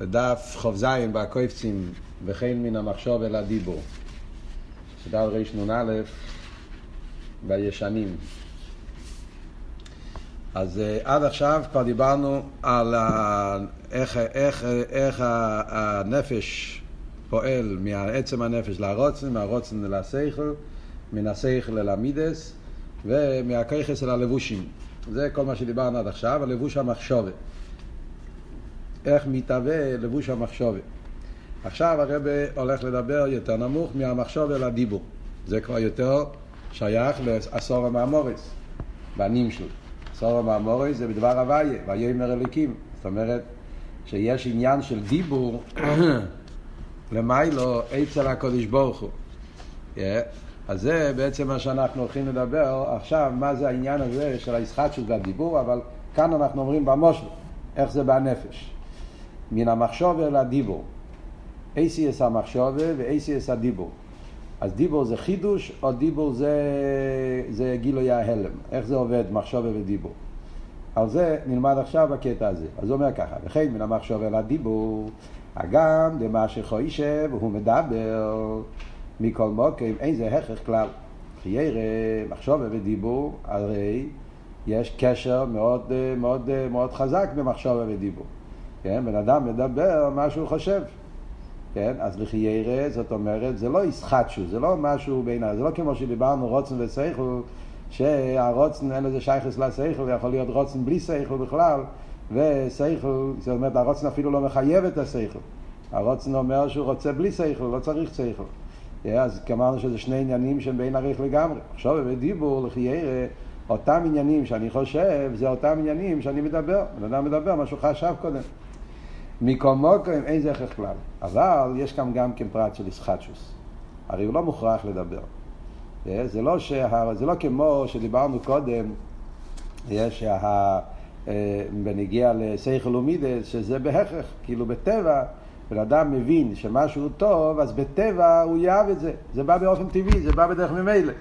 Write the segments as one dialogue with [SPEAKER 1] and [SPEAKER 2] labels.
[SPEAKER 1] לדף ח"ז בקויפצים וכן מן המחשוב אל הדיבור. שדל רנ"א בישנים. אז uh, עד עכשיו כבר דיברנו על ה... איך, איך, איך הנפש פועל מעצם הנפש לרוצן, מהרוצן השכל, מן השכל אל המידס ומהכיכס אל הלבושים. זה כל מה שדיברנו עד עכשיו, הלבוש המחשובת. איך מתהווה לבוש המחשובת. עכשיו הרב הולך לדבר יותר נמוך מהמחשוב אל הדיבור. זה כבר יותר שייך לעשור המאמורס, בנים שלו. עשור המאמורס זה בדבר הוויה, ויאמר אליקים. זאת אומרת שיש עניין של דיבור למיילו אצל הקודש ברוך הוא. Yeah. אז זה בעצם מה שאנחנו הולכים לדבר עכשיו, מה זה העניין הזה של הישחטשות והדיבור, אבל כאן אנחנו אומרים במושל, איך זה בנפש. מן המחשובה לדיבור. אייסיאס המחשובה ואייסיאס הדיבור. אז דיבור זה חידוש, או דיבור זה, זה גילוי ההלם. איך זה עובד, מחשובה ודיבור. על זה נלמד עכשיו בקטע הזה. אז הוא אומר ככה, וכן מן המחשובה לדיבור, הגם דמה שחוישב הוא מדבר מכל מוקם, אין זה הכרח כלל. חיירה, מחשובה ודיבור, הרי יש קשר מאוד, מאוד, מאוד חזק במחשובה ודיבור. כן? בן אדם מדבר מה שהוא חושב. כן? אז לחיירה, זאת אומרת, זה לא ישחטשו, זה לא משהו בין... זה לא כמו שדיברנו רוצן ושכל, שהרוצן אין לזה שייכס לשכל, יכול להיות רוצן בלי שכל בכלל, ושכל, זאת אומרת, הרוצן אפילו לא מחייב את השכל. הרוצן אומר שהוא רוצה בלי שכל, לא צריך שכל. אז אמרנו שזה שני עניינים שהם בין עריך לגמרי. עכשיו בדיבור לחיירה, אותם עניינים שאני חושב, זה אותם עניינים שאני מדבר. בן אדם מדבר מה שהוא חשב קודם. מכל מוקרים אין זה הכרח כלל. אבל יש כאן גם כן פרט של ישחטשוס. הרי הוא לא מוכרח לדבר. זה לא, שה... זה לא כמו שדיברנו קודם, שה... בנגיע לשכל ומידס, שזה בהכרח, כאילו בטבע, בן אדם מבין שמשהו טוב, אז בטבע הוא יאהב את זה. זה בא באופן טבעי, זה בא בדרך ממילא.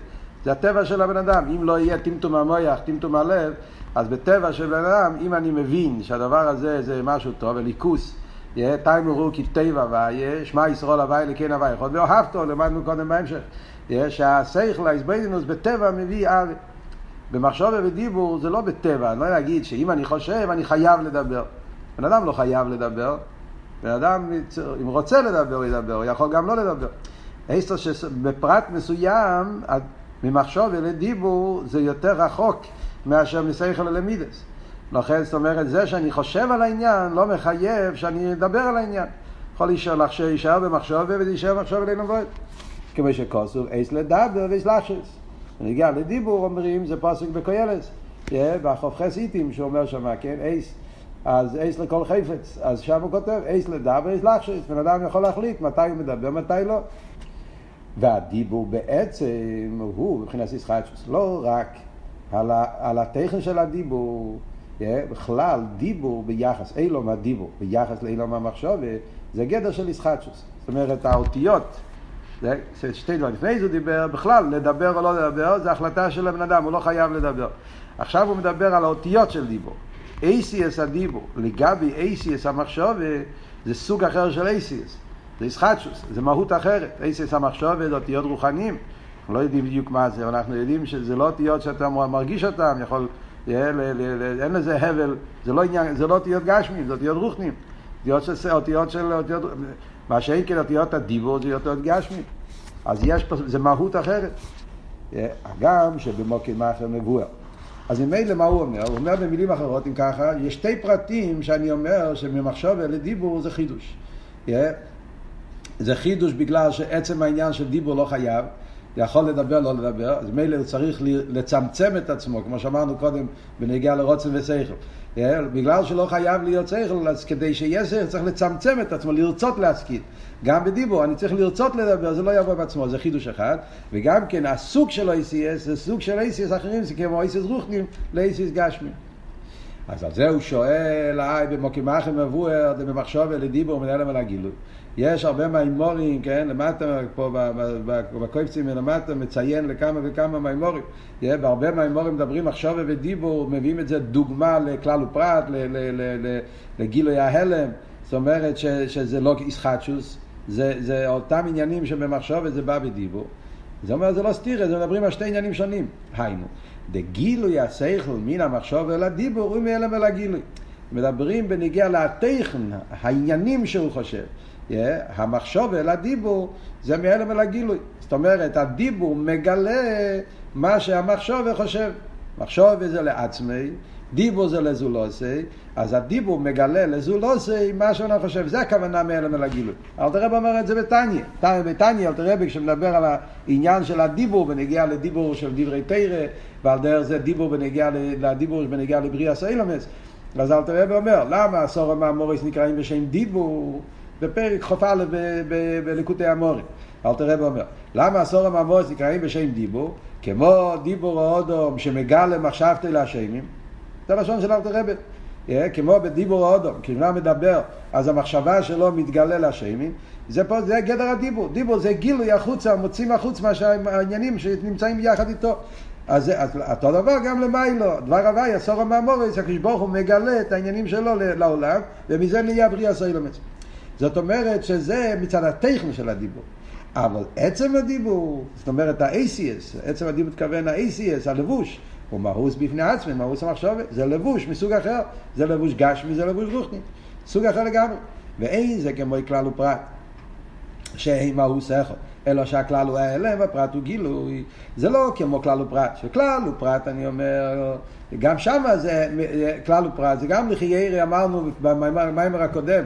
[SPEAKER 1] זה הטבע של הבן אדם. אם לא יהיה טמטום המויח, טמטום הלב, אז בטבע של בן אדם, אם אני מבין שהדבר הזה זה משהו טוב, וליכוס, יהיה תיימו רו כי טבע ויה, שמע ישרול הווי לכן הווי יכול, ואוהבתו, למדנו קודם בהמשך. שהשכל, ההסבדינוס בטבע מביא אבי. במחשבה ודיבור זה לא בטבע, אני לא אגיד שאם אני חושב אני חייב לדבר. בן אדם לא חייב לדבר, בן אדם, אם רוצה לדבר, הוא ידבר, הוא יכול גם לא לדבר. בפרט מסוים, ממחשבה לדיבור זה יותר רחוק מאשר מסייכל ללמידס. לכן זאת אומרת, זה שאני חושב על העניין לא מחייב שאני אדבר על העניין. יכול להישאר, להישאר במחשבה ולהישאר במחשבה אלינו ועוד. כמו שכוסוב, אייס לדבר ואייס לחשס. ונגיע לדיבור אומרים, זה פסוק בקוילס. בחופכס איטים שאומר שמה, כן, אייס. אז אייס לכל חפץ. אז שם הוא כותב, אייס לדבר ואייס לחשס. בן אדם יכול להחליט מתי הוא מדבר, מתי לא. והדיבור בעצם הוא, מבחינת ישחטשוס, לא רק על, ה, על התכן של הדיבור, yeah, בכלל דיבור ביחס, אילום הדיבור, ביחס לאילום המחשוב, זה גדר של ישחטשוס. זאת אומרת, האותיות, זה שתי דברים. לפני זה הוא דיבר, בכלל, לדבר או לא לדבר, זה החלטה של הבן אדם, הוא לא חייב לדבר. עכשיו הוא מדבר על האותיות של דיבור. אייסיאס הדיבור, לגבי אייסיאס המחשוב, זה סוג אחר של אייסיאס. זה ישחטשוס, זה מהות אחרת. אייסיאס המחשוב זה אותיות רוחניים. אנחנו לא יודעים בדיוק מה זה, אבל אנחנו יודעים שזה לא אותיות שאתה מרגיש אותן, יכול, אין לזה הבל, זה לא עניין, זה לא אותיות גשמים, זה אותיות רוחניים. אותיות של, אותיות של, אותיות, מה שאין כן אותיות הדיבור זה אותיות גשמים. אז יש זה מהות אחרת. גם שבמוקד מאחר מבואר. אז ממילא מה הוא אומר? הוא אומר במילים אחרות, אם ככה, יש שתי פרטים שאני אומר שממחשוב לדיבור זה חידוש. זה חידוש בגלל שעצם העניין של דיבור לא חייב, יכול לדבר, לא לדבר, אז מילא הוא צריך לצמצם את עצמו, כמו שאמרנו קודם, בנגיעה לרוצן ושכל. בגלל שלא חייב להיות שכל, אז כדי שיהיה שכל צריך לצמצם את עצמו, לרצות להשכיל. גם בדיבור, אני צריך לרצות לדבר, זה לא יבוא בעצמו, זה חידוש אחד. וגם כן, הסוג של ACS זה סוג של ACS אחרים, זה כמו ACS רוחנים ל-ACS גשמים. אז על זה הוא שואל, היי, במוקימחם מבואר, במחשוב לדיבור, מנהל על הגילוי. יש הרבה מימורים, כן, למטה, פה בקויפצים למטה, מציין לכמה וכמה מימורים. בהרבה מימורים מדברים מחשוב ודיבור, מביאים את זה דוגמה לכלל ופרט, לגילוי ההלם. זאת אומרת ש, שזה לא איסחטשוס, זה, זה אותם עניינים שבמחשבת זה בא בדיבור. זה אומר זה לא סתירה, זה מדברים על שתי עניינים שונים. היינו, דגילוי השכל מן המחשב אל הדיבור הוא אל הגילוי. מדברים בנגיע לתכן, העניינים שהוא חושב. Yeah, המחשוב אל הדיבור זה מאלם אל הגילוי. זאת אומרת, הדיבור מגלה מה שהמחשוב חושב. מחשוב זה לעצמי, דיבור זה לזולוסי, אז הדיבור מגלה לזולוסי מה שאני חושב, זה הכוונה מאלם אל הגילוי. אלתר רב אומר את זה בתניא. בתניא אלתר רב כשמדבר על העניין של הדיבור ונגיע לדיבור של דברי תרא, ועל דרך זה דיבור בנגיע לדיבור בנגיע לבריאה סיילמס, אז אלתר רב אומר, למה עשור המאמוריס נקראים בשם דיבור? בפרק כ"א בליקוטי המורים. אלתר רב אומר, למה עשור המאמוריס נקראים בשם דיבור? כמו דיבור האודום שמגלה מחשבתי להשמים, זה הלשון של אלתר רבי. Yeah, כמו בדיבור האודום, כשבן מדבר, אז המחשבה שלו מתגלה לשמים, זה פה, זה גדר הדיבור. דיבור זה גילוי החוצה, מוצאים החוץ מהעניינים שנמצאים יחד איתו. אז, אותו דבר גם למיילו, דבר הוואי, עשור המאמורס, הקדוש ברוך הוא מגלה את העניינים שלו לעולם, ומזה נהיה בריאה סיילומץ. זאת אומרת שזה מצד הטכן של הדיבור. אבל עצם הדיבור, זאת אומרת ה-ACS, עצם הדיבור מתכוון ה-ACS, הלבוש, הוא מהוס בפני עצמי, מהוס המחשבת, זה לבוש מסוג אחר, זה לבוש גשמי, זה לבוש רוחני, סוג אחר לגמרי. ואין זה כמו כלל ופרט, שאין מהוס אחד, אלא שהכלל הוא ההלם והפרט הוא גילוי. זה לא כמו כלל ופרט, שכלל ופרט אני אומר, גם שם זה כלל ופרט, זה גם לכי ירי אמרנו במיימר הקודם,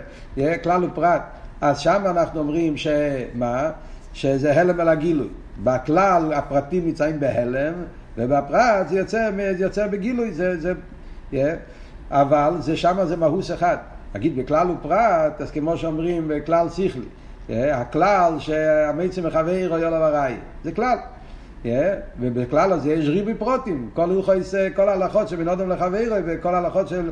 [SPEAKER 1] כלל ופרט. אז שם אנחנו אומרים שמה? שזה הלם על הגילוי. בכלל הפרטים נמצאים בהלם, ובפרט זה יוצא, זה יוצא בגילוי, זה, זה, yeah, אבל זה שם זה מהוס אחד. נגיד בכלל ופרט, אז כמו שאומרים בכלל שכלי, הכלל שהמיצים מחבר או יולו וראי, זה כלל. Yeah, ובכלל הזה יש ריבוי פרוטים, כל הלכות, כל ההלכות שבין אדם לחברו וכל ההלכות של,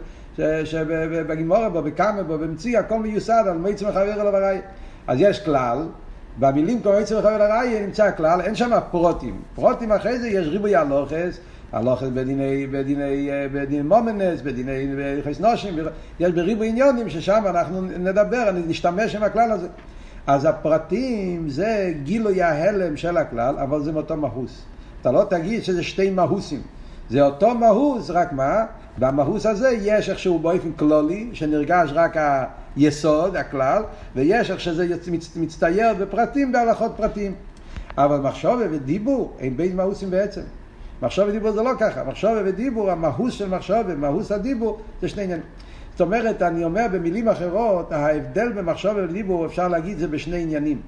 [SPEAKER 1] שבגימורה בו, בקאמה בו, במציא, הכל מיוסד על מיצים מחבר אלו וראי. אז יש כלל, במילים כמו עצם וחבר הראייה נמצא הכלל, אין שם פרוטים. פרוטים אחרי זה יש ריבוי הלוכס, הלוכס בדיני, בדיני, בדיני מומנס, בדיני חס נושים, יש בריבוי עניונים ששם אנחנו נדבר, נשתמש עם הכלל הזה. אז הפרטים זה גילוי ההלם של הכלל, אבל זה מאותו מהוס. אתה לא תגיד שזה שתי מהוסים. זה אותו מהוס, רק מה? במהוס הזה יש איכשהו באופן כלולי, שנרגש רק היסוד, הכלל, ויש איך שזה מצטייר בפרטים, בהלכות פרטים. אבל מחשוב ודיבור הם בין מהוסים בעצם. מחשוב ודיבור זה לא ככה, מחשוב ודיבור, המהוס של מחשוב ומהוס הדיבור זה שני עניינים. זאת אומרת, אני אומר במילים אחרות, ההבדל במחשוב ודיבור, אפשר להגיד זה בשני עניינים.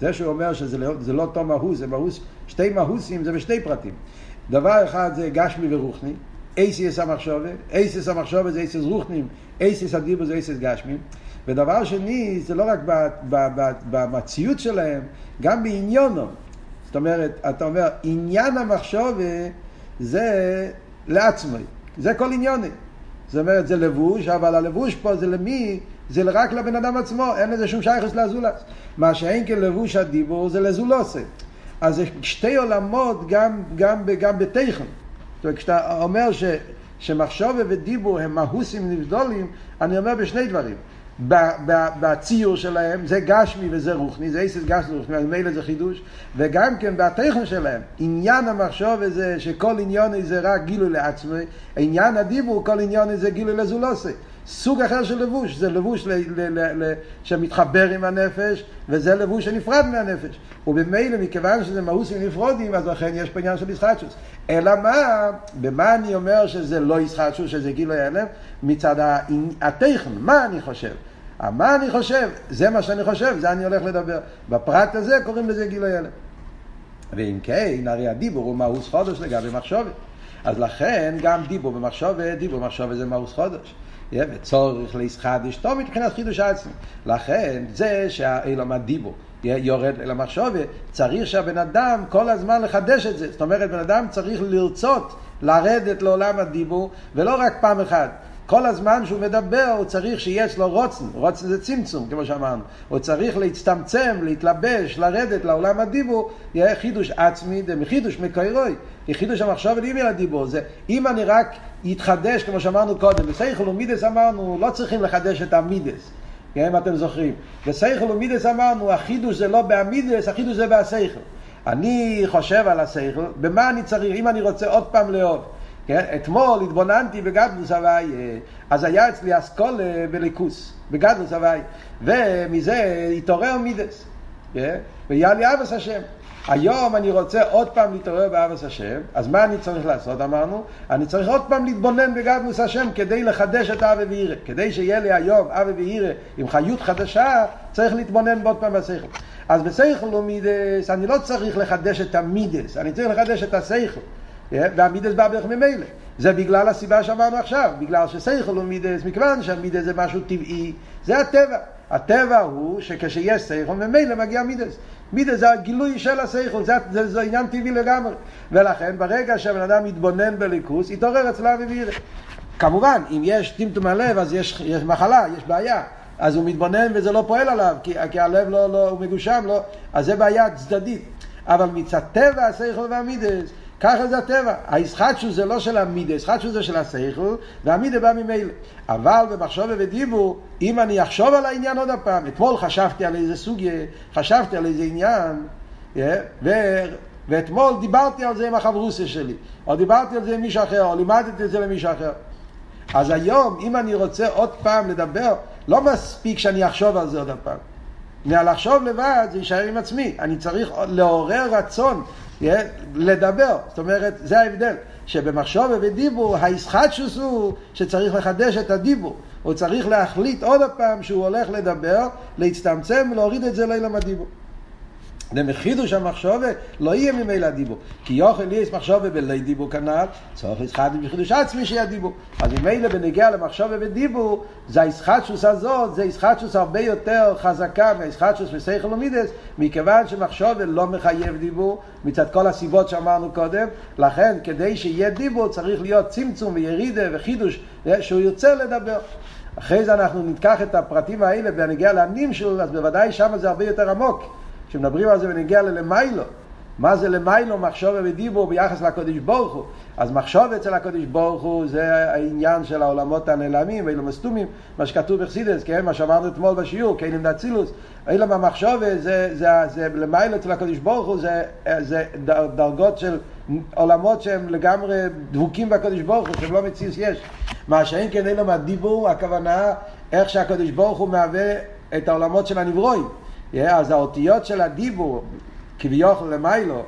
[SPEAKER 1] זה שהוא אומר שזה לא, זה לא אותו מהוס, זה מהוס, שתי מהוסים זה בשתי פרטים. דבר אחד זה גשמי ורוחני, אייסיס המחשובה, אייסיס המחשובה זה אייסיס רוחנים, אייסיס הדיבור זה אייסיס גשמים. ודבר שני, זה לא רק במציאות שלהם, גם בעניונו. זאת אומרת, אתה אומר, עניין המחשובה זה לעצמי, זה כל עניוני. זאת אומרת, זה לבוש, אבל הלבוש פה זה למי? זה רק לבן אדם עצמו, אין לזה שום שייכוס לזולס. מה שאין כלבוש הדיבור זה לזולוסי. אז זה שתי עולמות גם, גם, גם בתכן. זאת אומרת, כשאתה אומר ש, שמחשבה ודיבור הם מהוסים נבדולים, אני אומר בשני דברים. בציור שלהם, זה גשמי וזה רוחני, זה איסס גשמי ורוחני, אז מילא זה חידוש, וגם כן בתכן שלהם, עניין המחשוב זה שכל עניון זה רק גילוי לעצמי, עניין הדיבור, כל עניון זה גילוי לזולוסי. סוג אחר של לבוש, זה לבוש ל, ל, ל, ל, שמתחבר עם הנפש, וזה לבוש שנפרד מהנפש. ובמילא, מכיוון שזה מאוסים נפרודים, אז לכן יש פה עניין של ישחטשוס. אלא מה, במה אני אומר שזה לא ישחטשוס, שזה גילוי הלם? מצד התכן, מה אני חושב? מה אני חושב? זה מה שאני חושב, זה אני הולך לדבר. בפרט הזה קוראים לזה גילוי הלם. ואם כן, הרי הדיבור הוא מאוס חודש לגבי מחשובת. אז לכן גם דיבור במחשובת, דיבור במחשובת זה מאוס חודש. וצורך להסחדש טוב מבחינת חידוש עצמי. לכן זה שהאילום הדיבור יורד אל המחשובת, צריך שהבן אדם כל הזמן לחדש את זה. זאת אומרת, בן אדם צריך לרצות לרדת לעולם הדיבור, ולא רק פעם אחת. כל הזמן שהוא מדבר הוא צריך שיש לו רוצן, רוצן זה צמצום כמו שאמרנו, הוא צריך להצטמצם, להתלבש, לרדת לעולם הדיבור, יהיה חידוש עצמי, חידוש מקוירוי, חידוש המחשב ודימי לדיבור, זה אם אני רק יתחדש כמו שאמרנו קודם, בסייכל ומידס אמרנו לא צריכים לחדש את המידס, כן, אם אתם זוכרים. וסייכל ומידס אמרנו, החידוש זה לא בעמידס, החידוש זה בהסייכל. אני חושב על הסייכל, במה אני צריך, אם אני רוצה עוד פעם לאהוב. כן? אתמול התבוננתי בגדלוס הוואי, אז היה אצלי אסכולה בליכוס, בגדלוס הוואי, ומזה התעורר מידס, כן? והיה לי אבס השם. היום אני רוצה עוד פעם להתעורר באבס השם, אז מה אני צריך לעשות אמרנו? אני צריך עוד פעם להתבונן בגדלוס השם כדי לחדש את אבי ואירא. כדי שיהיה לי היום אבי ואירא עם חיות חדשה, צריך להתבונן בעוד פעם בשכל. אז בשכל ומידס אני לא צריך לחדש את המידס, אני צריך לחדש את השכל. והמידס בא בערך ממילא. זה בגלל הסיבה שאמרנו עכשיו, בגלל ששכל הוא מידס, מכיוון שהמידס זה משהו טבעי, זה הטבע. הטבע הוא שכשיש שכל ממילא מגיע מידס. מידס זה הגילוי של השכל, זה, זה, זה עניין טבעי לגמרי. ולכן ברגע שהבן אדם מתבונן בליכוס, יתעורר אצלו אביבירה. כמובן, אם יש טמטום הלב, אז יש, יש מחלה, יש בעיה. אז הוא מתבונן וזה לא פועל עליו, כי, כי הלב לא, לא, הוא מגושם, לא, אז זה בעיה צדדית. אבל מצד טבע השכל והמידס, ככה זה הטבע. הישחטשוס זה לא של המידה, הישחטשוס זה של השכל, והמידה בא ממילא. אבל במחשבה ודיבור, אם אני אחשוב על העניין עוד פעם, אתמול חשבתי על איזה סוגיה, חשבתי על איזה עניין, yeah, ו... ואתמול דיברתי על זה עם החברוסיה שלי, או דיברתי על זה עם מישהו אחר, או לימדתי את זה למישהו אחר. אז היום, אם אני רוצה עוד פעם לדבר, לא מספיק שאני אחשוב על זה עוד פעם. לחשוב לבד זה יישאר עם עצמי. אני צריך לעורר רצון לדבר. זאת אומרת, זה ההבדל. שבמחשוב ובדיבור, הישחטשוס הוא שצריך לחדש את הדיבור. הוא צריך להחליט עוד פעם שהוא הולך לדבר, להצטמצם ולהוריד את זה לעילם הדיבור. למחידוש המחשובה לא יהיה ממילא דיבור. כי יוכל יש מחשובה בלי דיבור כנ"ל, צורך ישחט בחידוש עצמי שיהיה דיבור. אז ממילא בנגיע למחשובה ודיבור, זה הישחטשוס הזאת, זה ישחטשוס הרבה יותר חזקה מהישחטשוס ושכל ומידס, מכיוון שמחשובה לא מחייב דיבור, מצד כל הסיבות שאמרנו קודם, לכן כדי שיהיה דיבור צריך להיות צמצום וירידה וחידוש, שהוא ירצה לדבר. אחרי זה אנחנו ניקח את הפרטים האלה ונגיע לענים שלו, אז בוודאי שם זה הרבה יותר עמוק. כשמדברים על זה ונגיע ללמיילו, מה זה למיילו מחשוב ודיבור ביחס לקודש ברוך הוא? אז מחשוב אצל הקודש ברוך הוא זה העניין של העולמות הנעלמים ואילו מסתומים, מה שכתוב בחסידס, כן? מה שאמרנו אתמול בשיעור, כאילו נצילוס, אילו במחשוב זה, זה, זה, זה למיילו אצל הקודש ברוך הוא זה, זה דרגות של עולמות שהם לגמרי דבוקים בקודש ברוך הוא, שהם לא מציאוס יש. מה שאין כן אילו מהדיבור, הכוונה איך שהקודש ברוך הוא מהווה את העולמות של הנברואים. אז האותיות של הדיבור, כביכול למיילו,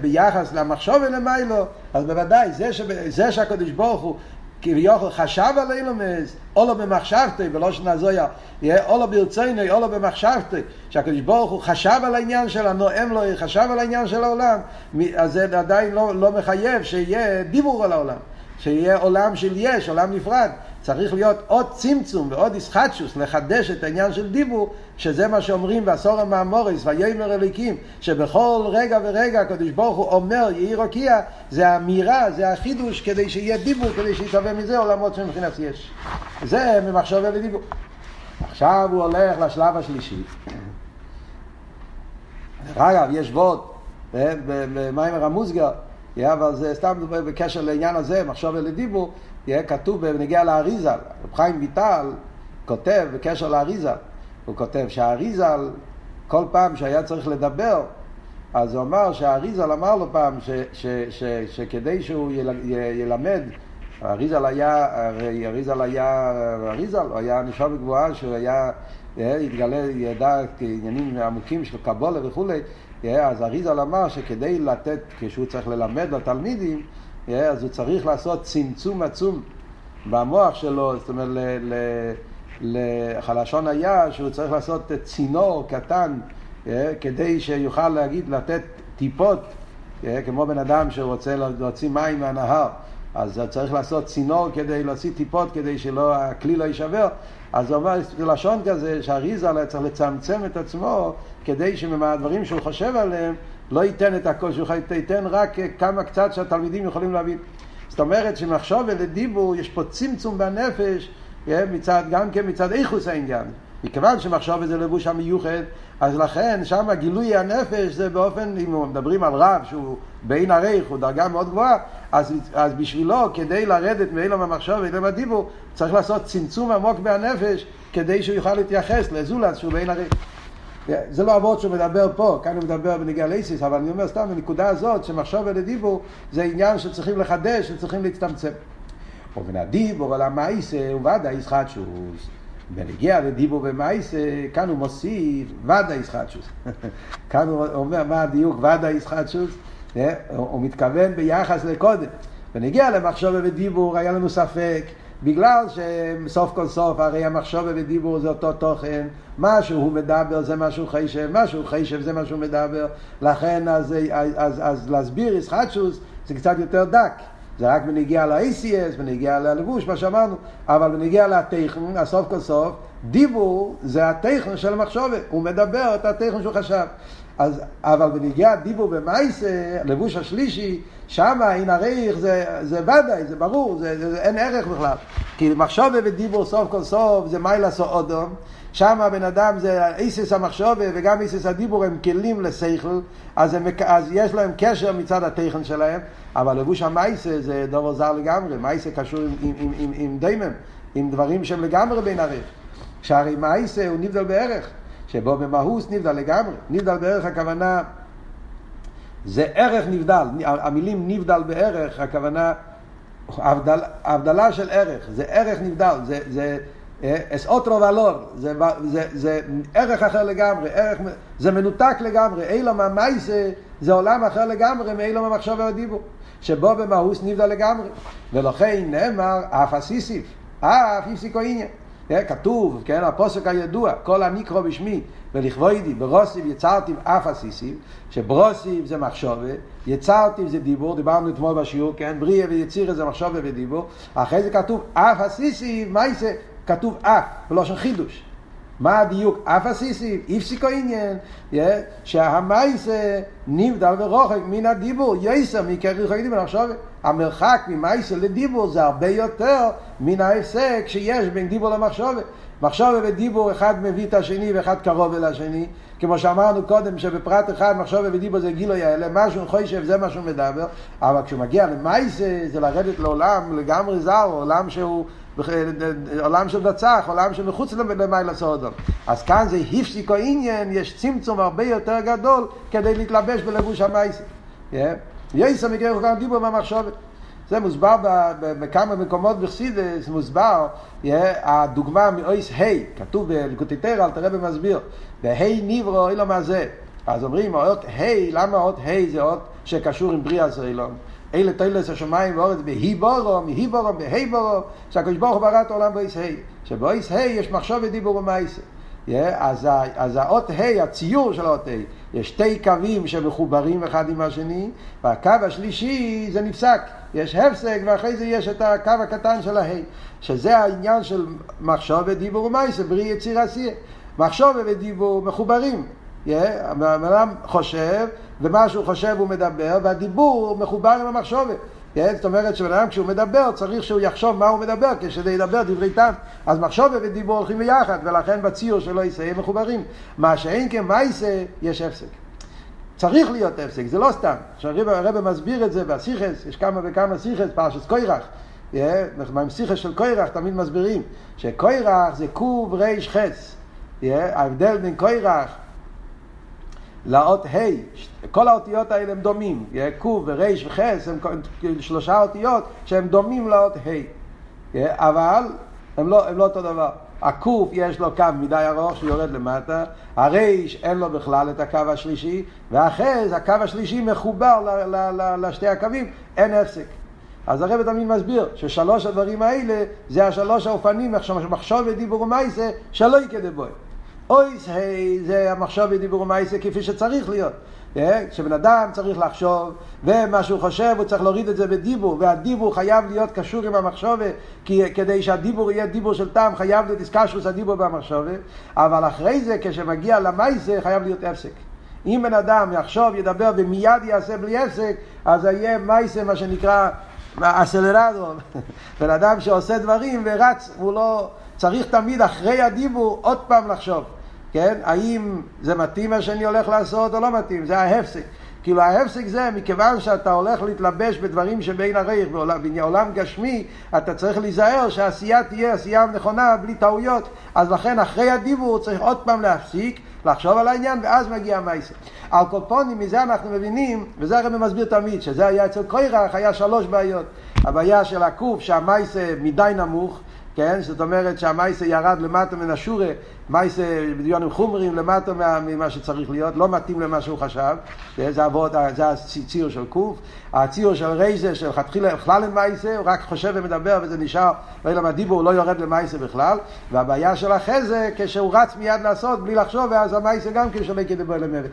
[SPEAKER 1] ביחס למחשוב למיילו, אז בוודאי, זה, ש... זה שהקדוש ברוך הוא כביכול חשב על אילומס, או לא במחשבתי, ולא שנזויה, או לא ברצינו, או לא במחשבתי, שהקדוש ברוך הוא חשב על העניין של הנואם לו, חשב על העניין של העולם, אז זה עדיין לא, לא מחייב שיהיה דיבור על העולם, שיהיה עולם של יש, עולם נפרד. צריך להיות עוד צמצום ועוד ישחטשוס, לחדש את העניין של דיבור, שזה מה שאומרים בעשור המאמורס, ויאמר אליקים, שבכל רגע ורגע הקדוש ברוך הוא אומר יהי רוקיע, זה האמירה, זה החידוש, כדי שיהיה דיבור, כדי שיתהווה מזה עולמות שמבחינת יש. זה ממחשוב אל דיבור. עכשיו הוא הולך לשלב השלישי. דרך אגב, יש וורד במיימר המוסגר, אבל זה סתם בקשר לעניין הזה, מחשוב אל דיבור, יהיה כתוב בנגיע לאריזל, רב חיים ויטל כותב בקשר לאריזל, הוא כותב שהאריזל כל פעם שהיה צריך לדבר, אז הוא אמר שהאריזל אמר לו פעם ש, ש, ש, שכדי שהוא יל, י, ילמד, אריזל היה, הרי אריזל היה, אריזל, הוא היה נשאר בגבוהה שהוא היה, התגלה, ידע עניינים עמוקים של קבולה וכולי, אז אריזל אמר שכדי לתת, כשהוא צריך ללמד לתלמידים, אז הוא צריך לעשות צמצום עצום במוח שלו, זאת אומרת, לחלשון היה שהוא צריך לעשות צינור קטן כדי שיוכל להגיד, לתת טיפות, כמו בן אדם שרוצה להוציא מים מהנהר. אז צריך לעשות צינור כדי להוציא טיפות כדי שהכלי לא יישבר. אז הוא אומר, זה לשון כזה שהאריזה צריך לצמצם את עצמו כדי שמהדברים שהוא חושב עליהם לא ייתן את הכל, שהוא ייתן רק כמה קצת שהתלמידים יכולים להבין. זאת אומרת שמחשוב ולדיבור יש פה צמצום בנפש מצד, גם כן מצד איכוס העניין. מכיוון שמחשוב זה לבוש המיוחד, אז לכן שם גילוי הנפש זה באופן, אם מדברים על רב שהוא בעין הרייך הוא דרגה מאוד גבוהה, אז, אז בשבילו, כדי לרדת מאילום המחשוב ואילום הדיבור, צריך לעשות צמצום עמוק מהנפש, כדי שהוא יוכל להתייחס לזולת שהוא בעין הרייך. זה לא אבות שהוא מדבר פה, כאן הוא מדבר בנגיע לאיסיס, אבל אני אומר סתם, בנקודה הזאת, שמחשוב ולדיבור זה עניין שצריכים לחדש, שצריכים להצטמצם. ובין הדיבור על המאיסה הוא ודאי ישחטשוס. בנגיע לדיבור במאיסה, כאן הוא מוסיף ודאי ישחטשוס. כאן הוא אומר מה הדיוק ודאי ישחטשוס, הוא מתכוון ביחס לקודם. בנגיע למחשוב ודיבור היה לנו ספק. בגלל שסוף כל סוף הרי המחשוב ודיבור זה אותו תוכן, מה שהוא מדבר זה מה שהוא חיישב, מה שהוא חיישב זה מה שהוא מדבר, לכן אז, אז, אז, אז להסביר ישחטשוס זה קצת יותר דק. זה רק בנגיע ל-ACS, בנגיע ללבוש, מה שאמרנו, אבל בנגיע לטכן, הסוף כל סוף, דיבור זה הטכן של המחשובת, הוא מדבר את הטכן שהוא חשב. אז, אבל בנגיע דיבור במייסה, לבוש השלישי, שם אין הריח זה, זה ודאי, זה ברור, זה, זה, זה, אין ערך בכלל. כי מחשובה ודיבור סוף כל סוף זה מיילס או אודום, שם הבן אדם זה איסס המחשובה וגם איסס הדיבור הם כלים לשכל, אז, הם, אז יש להם קשר מצד התכן שלהם, אבל לבוש המייסה זה דבר זר לגמרי, מייסה קשור עם, עם, עם, עם, עם דיימם, עם דברים שהם לגמרי בין הריח. שהרי מייסה הוא נבדל בערך, שבו במהוס נבדל לגמרי. נבדל בערך הכוונה, זה ערך נבדל, המילים נבדל בערך, הכוונה, הבדל, הבדלה של ערך, זה ערך נבדל, זה, זה אס אוטרו ולור, זה, זה, זה ערך אחר לגמרי, ערך, זה מנותק לגמרי, אילום המייסה זה עולם אחר לגמרי מאילום המחשב והדיבור, שבו במהוס נבדל לגמרי, ולכן נאמר אף הסיסיף, אף הפסיקו עניין. כתוב, כן, הפוסק הידוע, כל הניקרו בשמי ולכבוידי, ברוסיב יצרתי אף הסיסיב, שברוסיב זה מחשובה, יצרתי זה דיבור, דיברנו אתמול בשיעור, כן, בריאה ויציר זה מחשובה ודיבור, אחרי זה כתוב אף הסיסיב, מה זה? כתוב אף, בלושן חידוש. מה הדיוק? אף הסיסיב, הפסיקו עניין, שהמייסה נבדל ורוחק מן הדיבור, יסר מקריך הדיבור. עכשיו, המרחק ממייסה לדיבור זה הרבה יותר מן ההפסק שיש בין דיבור למחשבת. מחשבת ודיבור אחד מביא את השני ואחד קרוב אל השני. כמו שאמרנו קודם שבפרט אחד מחשבת ודיבור זה גילוי האלה, משהו חושב זה מה שהוא מדבר, אבל כשהוא מגיע למייסה זה לרדת לעולם לגמרי זר, עולם שהוא עולם של נצח, עולם שמחוץ למעלה סודום. אז כאן זה הפסיקו עניין, יש צמצום הרבה יותר גדול כדי להתלבש בלבוש המייסה. יסע מגרח גם דיבור במחשבת. זה מוסבר בכמה מקומות בחסידס, מוסבר הדוגמה מאויס ה', כתוב בלקוטיטר, אל תראה במסביר, והי אילו מה זה. אז אומרים, האות ה', למה האות ה' זה אות שקשור עם בריאה סוילום? אלה תוילס השמיים ואורץ בהי בורו, מהי בורו, בהי בורו, שהקדוש ברוך הוא ברא את העולם באיס ה', שבאיס ה' יש מחשוב ודיבור ומייסה. אז, האות ה', הציור של האות ה', יש שתי קווים שמחוברים אחד עם השני, והקו השלישי זה נפסק, יש הפסק ואחרי זה יש את הקו הקטן של הה', שזה העניין של מחשוב ודיבור ומייסה, בריא יציר עשייה. מחשוב ודיבור מחוברים, הבן אדם חושב, ומה שהוא חושב הוא מדבר, והדיבור מחובר עם המחשובת. זאת אומרת שבן אדם כשהוא מדבר צריך שהוא יחשוב מה הוא מדבר כשזה ידבר דברי טעם. אז מחשובת ודיבור הולכים ביחד ולכן בציור שלו יסיים מחוברים. מה שאין כן מייסה יש הפסק. צריך להיות הפסק זה לא סתם. כשהרבא מסביר את זה בסיכס יש כמה וכמה סיכס פרשת קוירח עם סיכס של קוירח תמיד מסבירים שקוירח זה קוב ריש חץ ההבדל בין קוירח לאות ה', כל האותיות האלה הם דומים, ק' וריש וחס הם שלושה אותיות שהם דומים לאות ה', אבל הם לא, הם לא אותו דבר. הקוף יש לו קו מדי ארוך שיורד למטה, הריש אין לו בכלל את הקו השלישי, והחז, הקו השלישי מחובר ל- ל- ל- לשתי הקווים, אין הפסק. אז הרב תמיד מסביר ששלוש הדברים האלה זה השלוש האופנים, מחשוב ודיבור ומייסה, שלא יקדם בו. אויס היי זה המחשוב ודיבור ומייסה כפי שצריך להיות. כשבן אדם צריך לחשוב, ומה שהוא חושב הוא צריך להוריד את זה בדיבור, והדיבור חייב להיות קשור עם המחשוב, כי כדי שהדיבור יהיה דיבור של טעם חייב להיות איסקשוס הדיבור במחשוב, אבל אחרי זה כשמגיע למייסה חייב להיות הפסק. אם בן אדם יחשוב, ידבר ומיד יעשה בלי הפסק, אז יהיה מייסה מה שנקרא אסלרדו. בן אדם שעושה דברים ורץ, הוא לא... צריך תמיד אחרי הדיבור עוד פעם לחשוב. כן? האם זה מתאים מה שאני הולך לעשות או לא מתאים? זה ההפסק. כאילו ההפסק זה, מכיוון שאתה הולך להתלבש בדברים שבין הרייך, בעולם גשמי, אתה צריך להיזהר שהעשייה תהיה עשייה נכונה, בלי טעויות. אז לכן אחרי הדיבור צריך עוד פעם להפסיק, לחשוב על העניין, ואז מגיע המייסה. על קופונים, מזה אנחנו מבינים, וזה הרי מסביר תמיד, שזה היה אצל קוירח, היה שלוש בעיות. הבעיה של הקוף, שהמייסה מדי נמוך, כן? זאת אומרת שהמייסה ירד למטה מן השורה, מייסה בדיונים חומרים למטה ממה שצריך להיות, לא מתאים למה שהוא חשב, זה, עבוד, זה הציור של קוף, הציור של רייזה, של חתחילה בכלל אין מייסה, הוא רק חושב ומדבר וזה נשאר, לא יודע מה דיבור, הוא לא יורד למייסה בכלל, והבעיה של אחרי זה, כשהוא רץ מיד לעשות בלי לחשוב, ואז המייסה גם כן שווה כדבר למוות.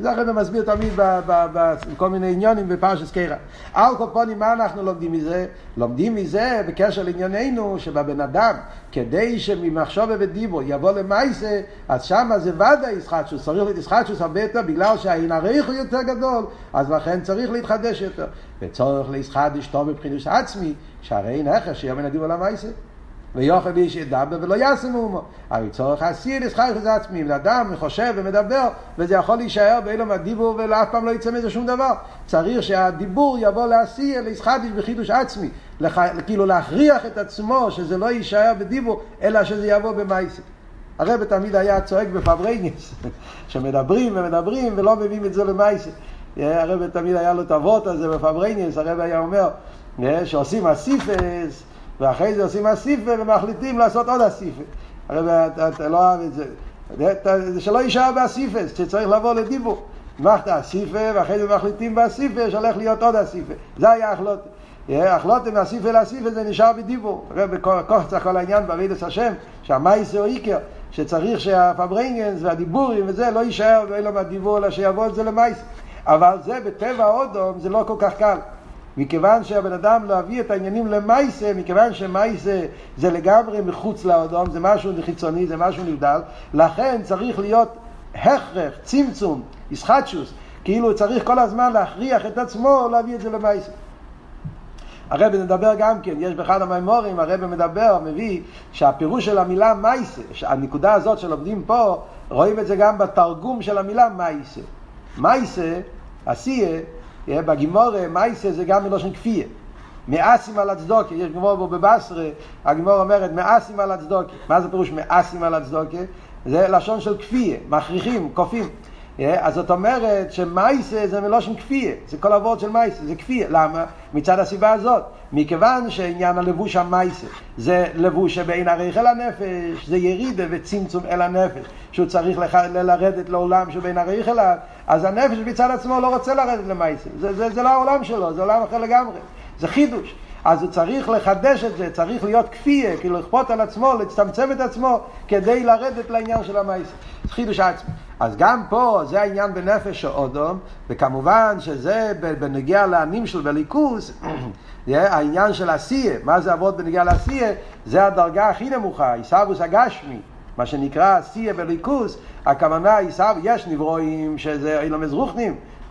[SPEAKER 1] זה הרב מסביר תמיד בכל מיני עניונים בפרשס קרא. על כל פונים, מה אנחנו לומדים מזה? לומדים מזה בקשר לענייננו, שבבן אדם, כדי שממחשוב ודיבור יבוא למעשה, אז שמה זה ודאי ישחטשוס, צריך להיות ישחטשוס הרבה יותר, בגלל שהעין הריח הוא יותר גדול, אז לכן צריך להתחדש יותר. וצורך לישחטש טוב מבחינת עצמי, שהרי הכר שיהיה מן הדיבור למעשה. ויוכל איש ידבר ולא יעשה מאומו. הרי צורך ישחק את עצמי, אדם חושב ומדבר, וזה יכול להישאר באילום הדיבור ולאף פעם לא יצא מזה שום דבר. צריך שהדיבור יבוא להסיר, לישחדיש בחידוש עצמי, לח... כאילו להכריח את עצמו שזה לא יישאר בדיבור, אלא שזה יבוא במייסי. הרב תמיד היה צועק בפברניאס, שמדברים ומדברים ולא מביאים את זה למייסי. הרב תמיד היה לו את הוורט הזה בפברניאס, הרב היה אומר, שעושים אסיפס, ואחרי זה עושים אסיפה ומחליטים לעשות עוד אסיפה. הרי אתה לא אוהב את זה. זה שלא יישאר באסיפה, שצריך לבוא לדיבור. מלאכת אסיפה, ואחרי זה מחליטים באסיפה שהולך להיות עוד אסיפה. זה היה החלוטה. החלוטה מאסיפה לאסיפה זה נשאר בדיבור. בכוח צריך כל העניין בעבידת השם, שהמייסר איקר, שצריך שהפברנגנס והדיבורים וזה לא יישאר ואין לו הדיבור, אלא שיבוא את זה למייסר. אבל זה בטבע אודום זה לא כל כך קל. מכיוון שהבן אדם לא הביא את העניינים למייסה, מכיוון שמייסה זה לגמרי מחוץ לאדום, זה משהו חיצוני, זה משהו נבדל, לכן צריך להיות הכרח, צמצום, ישחטשוס, כאילו צריך כל הזמן להכריח את עצמו להביא את זה למייסה. הרב מדבר גם כן, יש באחד המימורים, הרב מדבר, מביא שהפירוש של המילה מייסה, הנקודה הזאת שלומדים פה, רואים את זה גם בתרגום של המילה מייסה. מייסה, עשייה, בגימור מייסה זה גם מלושן כפייה. מאסים על הצדוקה, יש גמור בו בבשרה, הגמור אומרת מאסים על הצדוקה. מה זה פירוש מאסים על הצדוקה? זה לשון של כפייה, מכריחים, כופים. אז זאת אומרת שמייסה זה מלושן כפייה, זה כל הוורד של מייסה, זה כפייה. למה? מצד הסיבה הזאת. מכיוון שעניין הלבוש המייסה זה לבוש שבין הריח אל הנפש, זה ירידה וצמצום אל הנפש, שהוא צריך לח... לרדת לעולם שבין הריח אליו, אז הנפש מצד עצמו לא רוצה לרדת למייסה. זה, זה, זה לא העולם שלו, זה עולם אחר לגמרי. זה חידוש. אז הוא צריך לחדש את זה, צריך להיות כפייה, כאילו לכפות על עצמו, להצטמצם את עצמו, כדי לרדת לעניין של המייסה. זה חידוש עצמי. אז גם פה זה העניין בנפש אודום, וכמובן שזה בנגיע לענים של בליכוס, העניין של עשייה, מה זה אבות בנגיע לעשייה? זה הדרגה הכי נמוכה, עיסאוווס הגשמי. מה שנקרא עשייה בליכוס, הכוונה יש נברואים שזה אילום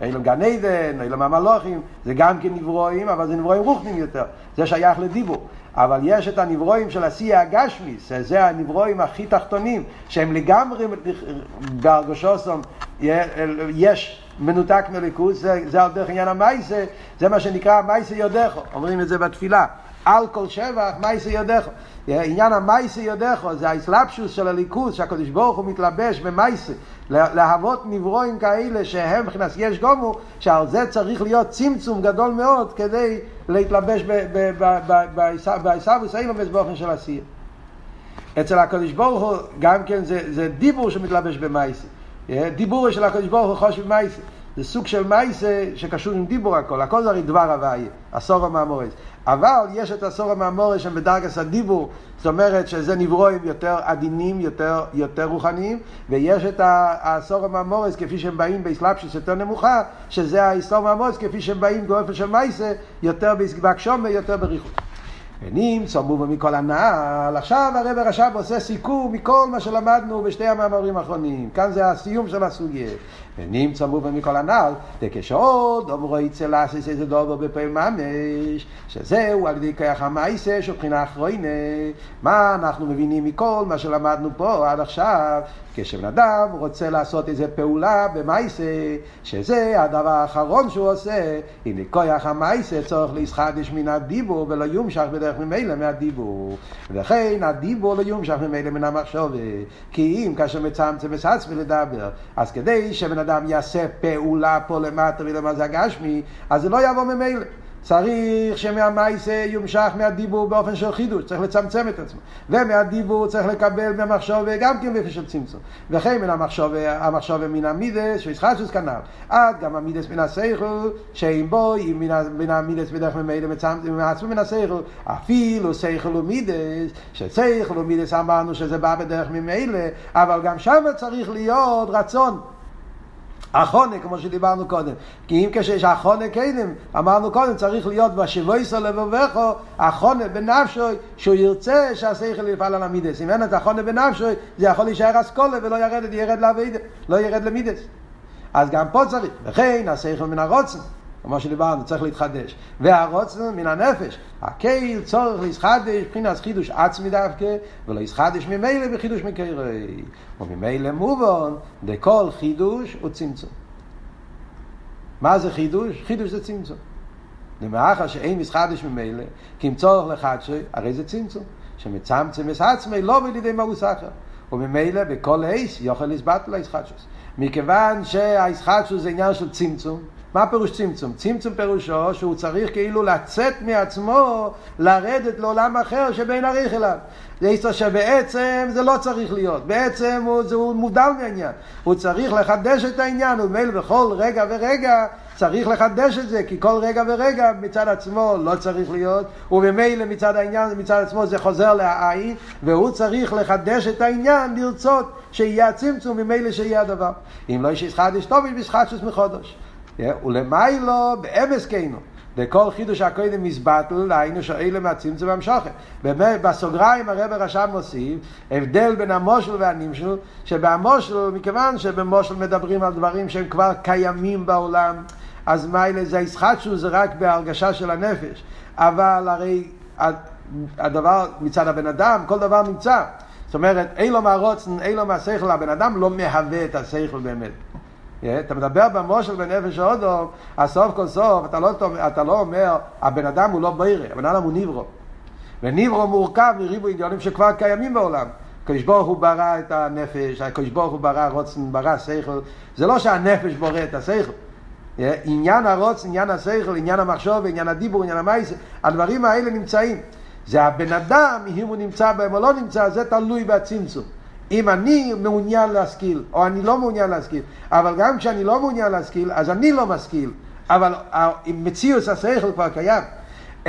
[SPEAKER 1] אזרוחנים, אילום גן עדן, אילום המלוכים, זה גם כן נברואים, אבל זה נברואים רוחנים יותר, זה שייך לדיבור. אבל יש את הנברואים של השיא הגשמיס, זה הנברואים הכי תחתונים, שהם לגמרי בהרגושוסום, יש מנותק מליכוז, זה, זה על דרך עניין המייסה, זה מה שנקרא מייסה יודכו, אומרים את זה בתפילה. על כל שבח מייסה יודכו. עניין המייסה יודכו זה האסלאפשוס של הליכוז, שהקדוש ברוך הוא מתלבש במייסה. להוות נברואים כאלה שהם מבחינת יש גומו, שעל זה צריך להיות צמצום גדול מאוד כדי להתלבש בעיסאוויס אילומס באופן של עשייה. אצל הקדוש ברוך הוא גם כן זה, זה דיבור שמתלבש במייסה. דיבור של הקדוש ברוך הוא חושב מייסה. זה סוג של מייסה שקשור עם דיבור הכל, הכל זה הרי דבר הוויה, עשור המאמורס. אבל יש את עשור המאמורס שהם בדרגס הדיבור, זאת אומרת שזה נברואים יותר עדינים, יותר, יותר רוחניים, ויש את העשור המאמורס כפי שהם באים באסלאפשוס יותר נמוכה, שזה העשור המאמורס כפי שהם באים באופן של מייסה, יותר בהקשומה, יותר בריחוד. ונמצא מובו מכל הנעל. עכשיו הרב רש"ב עושה סיכום מכל מה שלמדנו בשתי המאמרים האחרונים. כאן זה הסיום של הסוגיה. ונמצא מובו מכל הנעל, וכשעוד אומרו יצא לעשות איזה דובר בפעיל ממש, שזהו על ידי כוח המייסה שבחינה אחרונה. מה אנחנו מבינים מכל מה שלמדנו פה עד עכשיו? כשבן אדם רוצה לעשות איזה פעולה במייסה, שזה הדבר האחרון שהוא עושה, הנה כוח המייסה צורך להסחדש מן הדיבור ולא יומשך בדרך ממילא מהדיבור. וכן הדיבור לא יומשך ממילא מן המחשבת. כי אם כאשר מצמצם את עצמי לדבר, אז כדי שבן אדם יעשה פעולה פה למטה ולמזג הגשמי, אז זה לא יבוא ממילא. צריך שמהמייסה יומשך מהדיבור באופן של חידוש, צריך לצמצם את עצמו. ומהדיבור צריך לקבל מהמחשוב גם כן באופן של צמצום. וכן מן המחשוב, המחשוב מן המידס, שישחשוס כנ"ל. עד גם המידס מן הסייכל, שאם בו, מן המידס בדרך ממילא מעצמו מן הסייכל, אפילו סייכל ומידס, שסייכל ומידס אמרנו שזה בא בדרך ממילא, אבל גם שם צריך להיות רצון. החונה, כמו שדיברנו קודם. כי אם כשיש החונה קדם, אמרנו קודם, צריך להיות בשבויסו לבובכו, החונה בנפשוי, שהוא ירצה שהשכל יפעל על המידס. אם אין את החונה בנפשוי, זה יכול להישאר אסכולה ולא ירד, ירד לאבידה, לא ירד למידס. אז גם פה צריך. וכן, השכל מן הרוצן. כמו שדיברנו, צריך להתחדש. והרוצן מן הנפש. הקהיל צורך להתחדש, מבחינת חידוש עצמי דווקא, ולא יתחדש ממילא בחידוש מקרי. וממילא מובן, דכל חידוש הוא צמצום. מה זה חידוש? חידוש זה צמצום. למאחר שאין מסחדש ממילא, כי אם צורך לחדשי, הרי זה צמצום. שמצמצם את עצמי לא בלידי מהוס אחר. וממילא בכל עיס יוכל לסבט לישחדשוס. מכיוון שהישחדשוס זה עניין של צמצום, מה פירוש צמצום? צמצום פירושו שהוא צריך כאילו לצאת מעצמו, לרדת לעולם אחר שבין עריך אליו. זה איסו שבעצם זה לא צריך להיות, בעצם הוא, זה, הוא מודל מהעניין. הוא צריך לחדש את העניין, ומילא בכל רגע ורגע צריך לחדש את זה, כי כל רגע ורגע מצד עצמו לא צריך להיות, וממילא מצד העניין, מצד עצמו זה חוזר לעין, והוא צריך לחדש את העניין, לרצות שיהיה הצמצום, ממילא שיהיה הדבר. אם לא יש ישחדש טוב, יש ישחדש מחודש. ולמיילו באמס קיינו. וכל חידוש הקודם מזבטל, היינו שאלה מהצמצום והמשוכן. בסוגריים הרב רשם מוסיף, הבדל בין המושל והנמשל, שבמושל, מכיוון שבמושל מדברים על דברים שהם כבר קיימים בעולם, אז מילא זה הישחטשו זה רק בהרגשה של הנפש. אבל הרי הדבר מצד הבן אדם, כל דבר נמצא. זאת אומרת, אין לו מהרוצן, אין לו מהשכל, הבן אדם לא מהווה את השכל באמת. אתה מדבר במושל בנפש האודו, אז סוף כל סוף אתה לא, אתה לא אומר, הבן אדם הוא לא בירה, הבן אדם הוא ניברו. וניברו מורכב מריבו עניונים שכבר קיימים בעולם. הקדוש ברוך הוא ברא את הנפש, הקדוש ברוך הוא ברא רוצן, ברא שכל. זה לא שהנפש בורא את השכל. עניין הרוצן, עניין השכל, עניין המחשוב, עניין הדיבור, עניין המייס, הדברים האלה נמצאים. זה הבן אדם, אם הוא נמצא בהם או לא נמצא, זה תלוי בצמצום. אם אני מעוניין להשכיל, או אני לא מעוניין להשכיל, אבל גם כשאני לא מעוניין להשכיל, אז אני לא משכיל, אבל מציאוס השכל כבר קיים.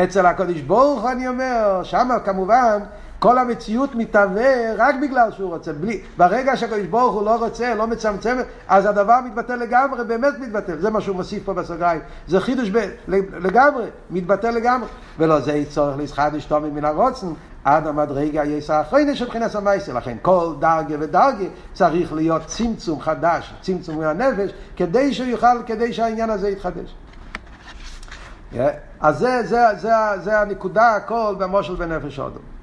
[SPEAKER 1] אצל הקדוש ברוך אני אומר, שמה כמובן כל המציאות מתהווה רק בגלל שהוא רוצה. בלי, ברגע שהקדוש ברוך הוא לא רוצה, לא מצמצם, אז הדבר מתבטל לגמרי, באמת מתבטל. זה מה שהוא מוסיף פה בסוגריים. זה חידוש ב, לגמרי, מתבטל לגמרי. ולא זה צורך להסחדש תומי מן הרוצן, עד המדרגה יש האחרונה של מבחינת המייסר. לכן כל דרגה ודרגה צריך להיות צמצום חדש, צמצום מהנפש, כדי שהוא יוכל, כדי שהעניין הזה יתחדש. Yeah. אז זה, זה, זה, זה הנקודה הכל במושל בנפש אודום.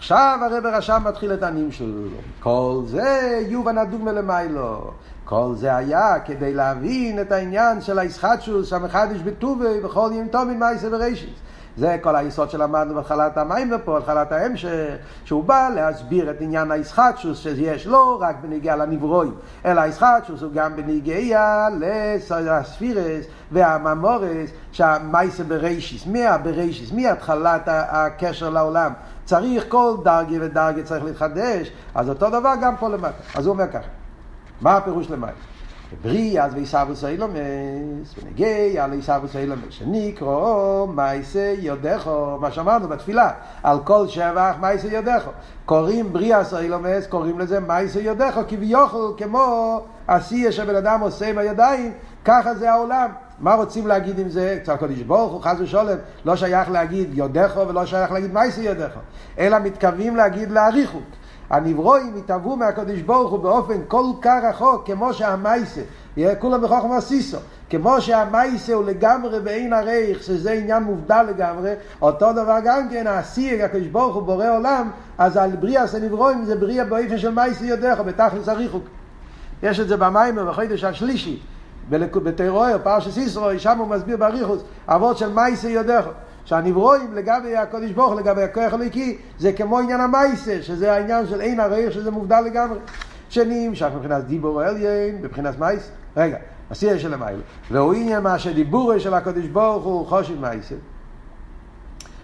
[SPEAKER 1] עכשיו הרב רשם מתחיל את הנים שלו. כל זה יובן הדוגמה למיילו. כל זה היה כדי להבין את העניין של הישחטשוס המחדש בטובי בכל יום טוב ממייסה ורישיס. זה כל היסוד שלמדנו בהתחלת המים ופה, בהתחלת ההמשך, שהוא בא להסביר את עניין הישחטשוס שיש לא רק בניגיע לנברואים, אלא הישחטשוס הוא גם בניגיע לספירס והממורס, שהמייסה ברישיס, מי הברישיס, מי התחלת הקשר לעולם. צריך כל דרגי ודרגי צריך להתחדש, אז אותו דבר גם פה למטה. אז הוא אומר ככה, מה הפירוש למטה? בריא אז ויסבוס אילומס, ונגיע ליסבוס אילומס, שנקרא מייסה יודכו, מה שאמרנו בתפילה, על כל שבח מייסה יודכו. קוראים בריאס אילומס, קוראים לזה מייסה יודכו, כביכול כמו עשייה שבן אדם עושה עם הידיים, ככה זה העולם. מה רוצים להגיד עם זה? אצל הקדוש ברוך הוא, חס ושלום, לא שייך להגיד יודכו ולא שייך להגיד מייסי יודכו, אלא מתכוונים להגיד לאריכות. הנברואים התהוו מהקדוש ברוך הוא באופן כל כך רחוק, כמו שהמייסה, כולם בחוכמה סיסו, כמו שהמייסה הוא לגמרי בעין הרייך, שזה עניין מובדל לגמרי, אותו דבר גם כן, העשייה, הקדוש ברוך הוא בורא עולם, אז על בריאה הנברואים זה בריאה באופן של מייסה יודכו, בתכלס הריחוק. יש את זה במים ובחודש השלישי, בתירואר, פרשס ישרוי, שם הוא מסביר באריכוס, אבות של מייסה יודכו. שהנברואים לגבי הקודש ברוך לגבי הכוח הליקי זה כמו עניין המייסה שזה העניין של אין הריח שזה מובדל לגמרי. שנמשך מבחינת דיבור עליין מבחינת מייסה רגע, עשייה של המיילה והוא עניין מה שדיבורו של הקודש ברוך הוא חושב מייסה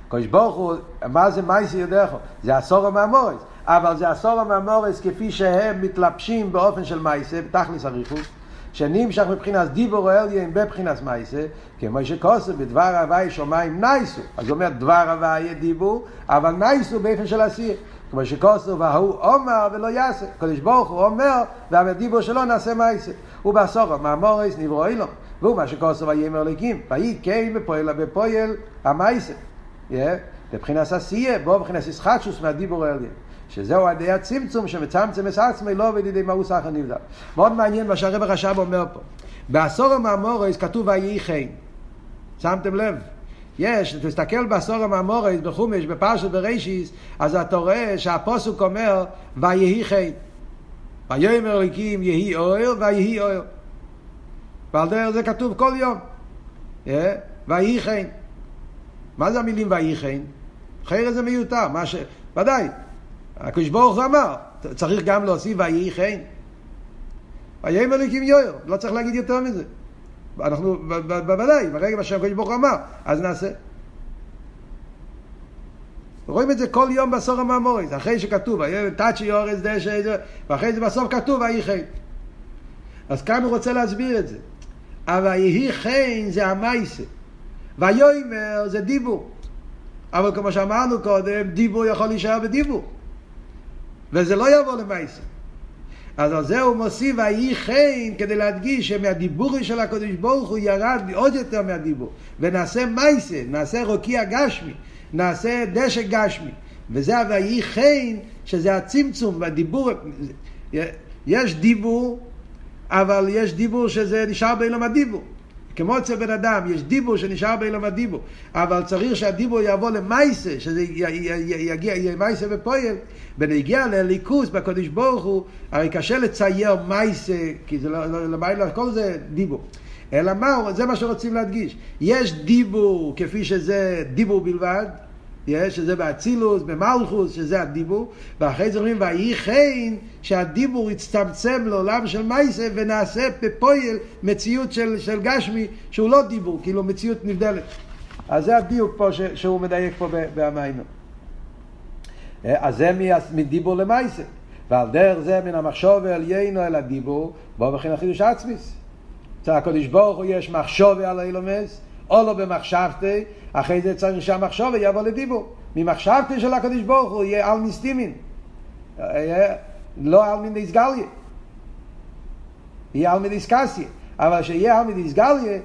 [SPEAKER 1] הקודש ברוך הוא, מה זה מייסה יודעך? זה עשור המאמורס. אבל זה עשור המאמורס כפי שהם מתלבשים באופן של מייסה בתכלס הריחוס שנמשך מבחינת דיבור אליין בבחינת מייסה, כמו שכוסף בדבר הוואי שמיים נייסו. אז הוא אומר דבר הוואי דיבור, אבל נייסו באופן של עשייה. כמו שכוסף והוא אומר ולא יעשה. קדוש ברוך הוא אומר, והדיבור שלו נעשה מייסה. הוא בעשור מאמורס נברו אילום. והוא מה שכוסף ויאמר לקים. ויהי כן בפועל המייסה. בבחינת עשייה, בו בבחינת ישחטשוס מהדיבור אליין. שזהו עדי הצמצום שמצמצם את עצמי לא עובד ידי מהו סחר נבדל. מאוד מעניין מה שהרב הרש"ב אומר פה. בעשור המאמורס כתוב ויהי חן. שמתם לב? יש, תסתכל בעשור המאמורס בחומש, בפרשת בראשיס, אז אתה רואה שהפוסוק אומר ויהי חן. ויאמר אלוקים יהי אוהל ויהי אוהל. ועל דרך זה כתוב כל יום. ויהי חן. מה זה המילים ויהי חן? חן זה מיותר, ש... ודאי, הקדוש ברוך הוא אמר, צריך גם להוסיף ויהי חן. ויהי מליקים יויר, לא צריך להגיד יותר מזה. אנחנו, בוודאי, ברגע שהקדוש ברוך הוא אמר, אז נעשה. רואים את זה כל יום בעשור המאמורית, אחרי שכתוב, תאצ'י יורס דשא, ואחרי זה בסוף כתוב ויהי חן. אז כאן הוא רוצה להסביר את זה. אבל יהי חן זה המייסה. ויאמר זה דיבור. אבל כמו שאמרנו קודם, דיבור יכול להישאר בדיבור. וזה לא יבוא למעשה. אז על זה הוא מוסיף ויהי חן כדי להדגיש שמהדיבורי של הקדוש ברוך הוא ירד עוד יותר מהדיבור. ונעשה מייסה, נעשה רוקיע גשמי, נעשה דשא גשמי. וזה ויהי חן שזה הצמצום והדיבור יש דיבור אבל יש דיבור שזה נשאר באילום הדיבור כמו אצל בן אדם, יש דיבור שנשאר באילום הדיבור, אבל צריך שהדיבור יבוא למייסה, שזה יגיע, יהיה מייסה ופועל, ונגיע לליכוס בקודש ברוך הוא, הרי קשה לצייר מייסה, כי זה לא, לא, לא, לא כל זה דיבור. אלא מה, זה מה שרוצים להדגיש. יש דיבור כפי שזה דיבור בלבד, שזה באצילוס, במלכוס, שזה הדיבור, ואחרי זה אומרים, ויהי חן, שהדיבור יצטמצם לעולם של מייסה, ונעשה בפועל מציאות של, של גשמי, שהוא לא דיבור, כאילו מציאות נבדלת. אז זה הדיוק פה ש, שהוא מדייק פה באמיינו. אז זה מדיבור למייסה. ועל דרך זה מן המחשוב אל יינו אל הדיבור, בוא וכן החידוש עצמיס. אצל הקדוש ברוך הוא יש מחשוב על אילומס, או לא במחשבתי, אחרי זה צריך שהמחשוב יבוא לדיבור. ממחשבתי של הקדוש ברוך הוא יהיה על מסתימין. לא על מיני סגליה. יהיה על מיני סקסיה. אבל שיהיה על מיני סגליה,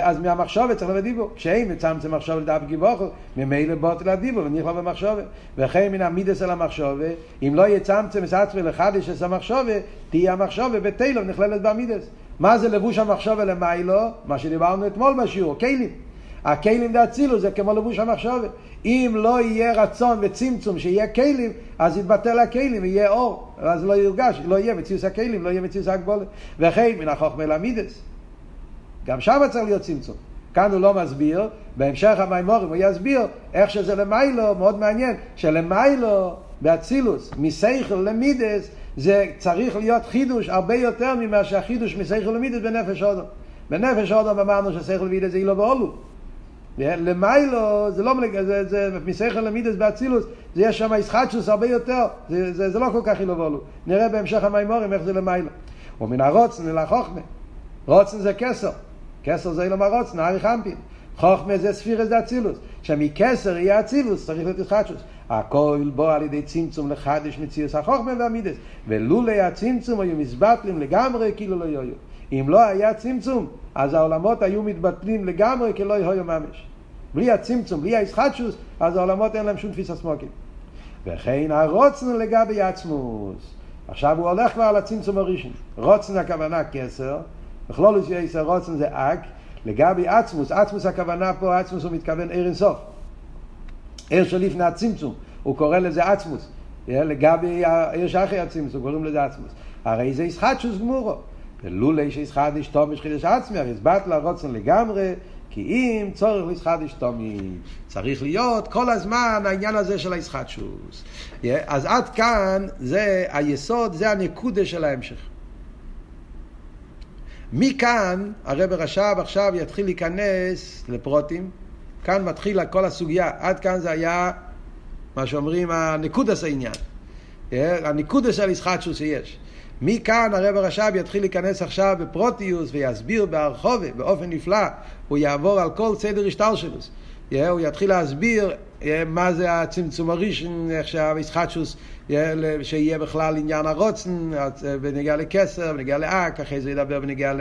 [SPEAKER 1] אז מהמחשבת צריך לבוא דיבור. כשאין מצמצם מחשבת לדעת גיבוכו, ממילא באות לדיבור ונכלל במחשבת. וכן מן המידס על המחשבת, אם לא יצמצם את עצמי לחדש את המחשבת, תהיה המחשבת בתלו נכללת במידס. מה זה לבוש המחשבה למיילו? מה שדיברנו אתמול בשיעור, כלים. הכלים דאצילו זה כמו לבוש המחשבה. אם לא יהיה רצון וצמצום שיהיה כלים, אז יתבטל הכלים, יהיה אור, אז לא יורגש, לא יהיה מציוס הכלים, לא יהיה מציוס הגבולת. וכן מן החוכמה למידס. גם שם צריך להיות צמצום. כאן הוא לא מסביר, בהמשך המימורים הוא יסביר איך שזה למיילו, מאוד מעניין, שלמיילו באצילוס, מסייכל למידס, זה צריך להיות חידוש הרבה יותר ממה שהחידוש מסייכל למידס בנפש אודו. בנפש אודו אמרנו שסייכל למידס זה אילו ואולו. למיילו זה לא מלג... זה, זה מסייכל למידס באצילוס, זה יש שם ישחטשוס הרבה יותר, זה, זה, זה לא כל כך אילו ואולו. נראה בהמשך המימורים איך זה למיילו. ומן הרוצן אל החוכמה. רוצן זה כסר. כסר זה אילו מהרוצן, ארי חמפין. חוכמה זה ספירס דה אצילוס. שמכסר יהיה אצילוס, צריך להיות ישחטשוס. הכל בוא על ידי צמצום לחדש מציאוס החוכמה והמידס. ולולי הצמצום היו מסבטלים לגמרי כאילו לא יהיו. אם לא היה צמצום, אז העולמות היו מתבטלים לגמרי כלא יהיו ממש. בלי הצמצום, בלי הישחטשוס, אז העולמות אין להם שום תפיסה סמוקים. וכן הרוצן לגבי עצמוס. עכשיו הוא הולך כבר על הצמצום הראשון. רוצן הכוונה כסר, בכלול יסר רוצן זה אק, לגבי עצמוס, עצמוס הכוונה פה, עצמוס הוא מתכוון עיר אינסוף. עיר שלפני הצמצום, הוא קורא לזה עצמוס. לגבי העיר שאחרי הצמצום, קוראים לזה עצמוס. הרי זה ישחטשוס גמורו. ולולי שישחט אשתו חידש עצמי, הרי הסברת רוצן לגמרי, כי אם צורך לישחט אשתומי, צריך להיות כל הזמן העניין הזה של הישחטשוס. אז עד כאן זה היסוד, זה הנקודה של ההמשך. מכאן הרב רש"ב עכשיו יתחיל להיכנס לפרוטים, כאן מתחילה כל הסוגיה, עד כאן זה היה מה שאומרים הנקודס העניין, הנקודס של ישחטשוס שיש. מכאן הרב הרש"ב יתחיל להיכנס עכשיו בפרוטיוס ויסביר בהרחובה, באופן נפלא, הוא יעבור על כל סדר השטר שלו. הוא יתחיל להסביר מה זה הצמצום הראשון, איך שהמשחטשוס, שיהיה בכלל עניין הרוצן, בנגיע לכסר, בנגיע לאק, אחרי זה ידבר בנגיע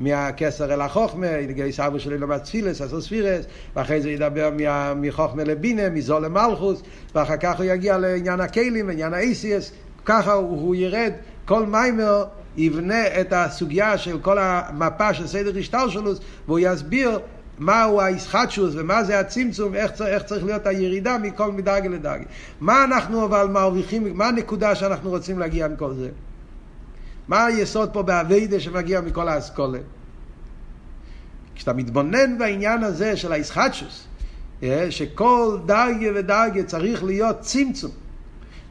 [SPEAKER 1] מהכסר אל החוכמה, בנגיע לסבו שלו לומד תפילס, עשו ספירס, ואחרי זה ידבר מחוכמה לבינה, מזול למלכוס, ואחר כך הוא יגיע לעניין הכלים, עניין האיסיאס, ככה הוא ירד. כל מיימר יבנה את הסוגיה של כל המפה של סדר השטלשלוס והוא יסביר מהו הישחטשוס ומה זה הצמצום ואיך צריך, צריך להיות הירידה מכל מדרגה לדרגה. מה אנחנו אבל מרוויחים, מה הנקודה שאנחנו רוצים להגיע מכל זה? מה היסוד פה באביידה שמגיע מכל האסכולה? כשאתה מתבונן בעניין הזה של הישחטשוס, אה, שכל דרגה ודרגה צריך להיות צמצום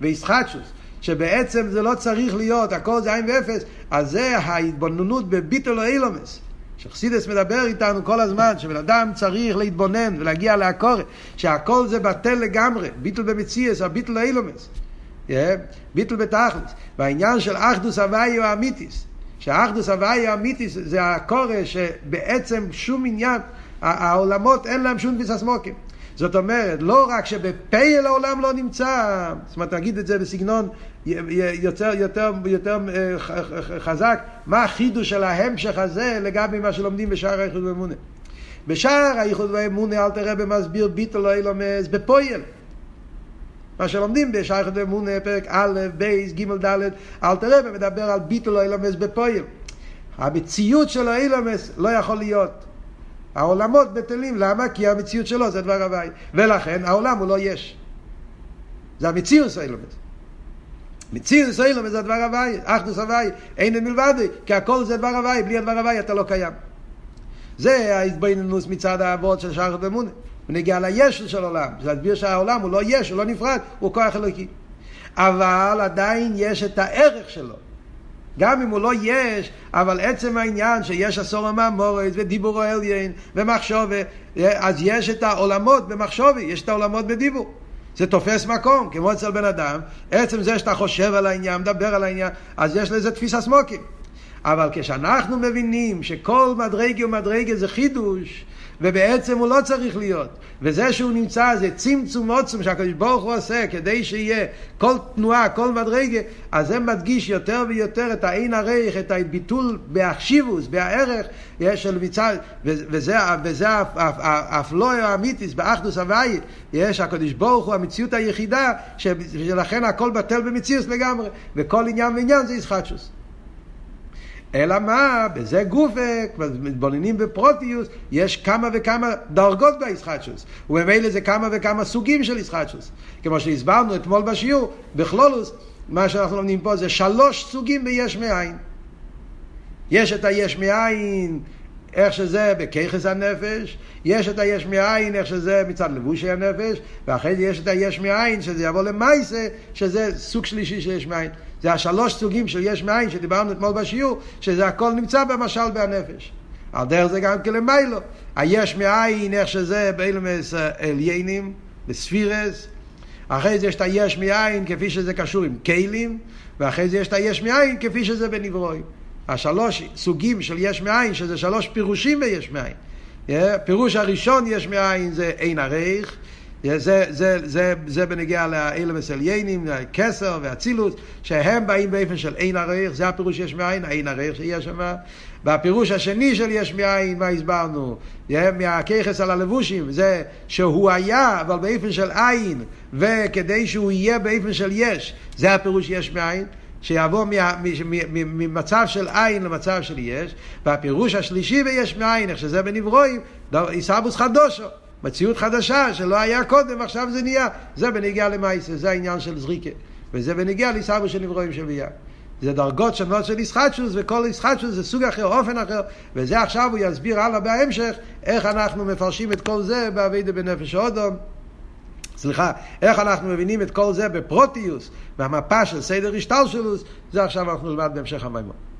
[SPEAKER 1] וישחטשוס, שבעצם זה לא צריך להיות, הכל זה עין ואפס, אז זה ההתבוננות בביטול האילומס. שחסידס מדבר איתנו כל הזמן, שבן אדם צריך להתבונן ולהגיע לעקורת, שהכל זה בטל לגמרי, ביטול במציאס, הביטול האילומס. Yeah, ביטול בתכלס. והעניין של אחדוס הוואי הוא אמיתיס. שאחדוס הוואי הוא אמיתיס זה הקורא שבעצם שום עניין, העולמות אין להם שום תפיסה סמוקים. זאת אומרת, לא רק שבפייל העולם לא נמצא, זאת אומרת, נגיד את זה בסגנון יותר, יותר, יותר אה, חזק, מה החידוש של ההמשך הזה לגבי מה שלומדים בשער האיחוד ואמונה. בשער האיחוד ואמונה אל תראה במסביר ביטל אילומס בפויל. מה שלומדים בשער האיחוד ואמונה, פרק א', ב', ג', ד', אל תראה ומדבר על ביטל אילומס בפויל. המציאות של האילומס לא יכול להיות. העולמות בטלים, למה? כי המציאות שלו זה דבר הוואי. ולכן העולם הוא לא יש. זה המציאות של האילומס. מציאות סיילום זה הדבר הוואי, אחדוס הוואי, אין מלבד, כי הכל זה דבר הוואי, בלי הדבר הוואי אתה לא קיים. זה ההתבוננות מצד האבות של שער ומונה. ונגיע ליש של עולם, זה להסביר שהעולם הוא לא יש, הוא לא נפרד, הוא כוח אלוקי. אבל עדיין יש את הערך שלו. גם אם הוא לא יש, אבל עצם העניין שיש עשור המאמורס ודיבור העליין ומחשובה, אז יש את העולמות במחשובה, יש את העולמות בדיבור. זה תופס מקום, כמו אצל בן אדם, עצם זה שאתה חושב על העניין, מדבר על העניין, אז יש לזה תפיסה סמוקים. אבל כשאנחנו מבינים שכל מדרגה ומדרגה זה חידוש, ובעצם הוא לא צריך להיות, וזה שהוא נמצא זה צמצום עוצם שהקדוש ברוך הוא עושה כדי שיהיה כל תנועה, כל מדרגה, אז זה מדגיש יותר ויותר את האין ערך, את הביטול בהחשיבוס, בהערך של מצד, וזה, וזה הפלואו האמיתיס באחדוס הוואי, יש הקדוש ברוך הוא המציאות היחידה, שלכן הכל בטל במציאות לגמרי, וכל עניין ועניין זה ישחטשוס. אלא מה, בזה גופק, מתבוננים בפרוטיוס, יש כמה וכמה דרגות בישחטשוס, וממילא זה כמה וכמה סוגים של ישחטשוס. כמו שהסברנו אתמול בשיעור, בכלולוס, מה שאנחנו לומדים פה זה שלוש סוגים ביש מאין. יש את היש מאין, איך שזה בכיכס הנפש, יש את היש מאין, איך שזה מצד לבושי הנפש, ואחרי זה יש את היש מאין, שזה יבוא למייסה, שזה סוג שלישי של יש מאין. זה השלוש סוגים של יש מאין שדיברנו אתמול בשיעור, שזה הכל נמצא במשל בהנפש. על דרך זה גם כלמיילו. היש מאין, איך שזה באילמס עליינים, בספירס. אחרי זה יש את היש מאין כפי שזה קשור עם כלים, ואחרי זה יש את היש מאין כפי שזה בנברואים. השלוש סוגים של יש מאין, שזה שלוש פירושים ביש מאין. פירוש הראשון יש מאין זה אין ערך, זה, זה, זה, זה בנגיע לאלה מסליינים, כסר ואצילות, שהם באים באופן של אין הרייך, זה הפירוש יש מאין, אין הרייך שיש שם. והפירוש השני של יש מאין, מה הסברנו? מהכיכס על הלבושים, זה שהוא היה, אבל באופן של עין, וכדי שהוא יהיה באופן של יש, זה הפירוש יש מאין. שיעבור ממצב של עין למצב של יש, והפירוש השלישי ביש מאין, איך שזה בנברואים, עיסאוווס חדושו. מציאות חדשה שלא היה קודם, עכשיו זה נהיה. זה בנגיעה למעשה, זה העניין של זריקה. וזה בנגיעה לעיסאוווס של נברואים של ביה. זה דרגות שונות של ישחטשוס, וכל ישחטשוס זה סוג אחר, אופן אחר, וזה עכשיו הוא יסביר הלאה בהמשך, איך אנחנו מפרשים את כל זה באבידה בנפש אודום. סליחה, איך אנחנו מבינים את כל זה בפרוטיוס, מהמפה של סדר השטלשלוס, זה עכשיו אנחנו נלמד בהמשך המימון.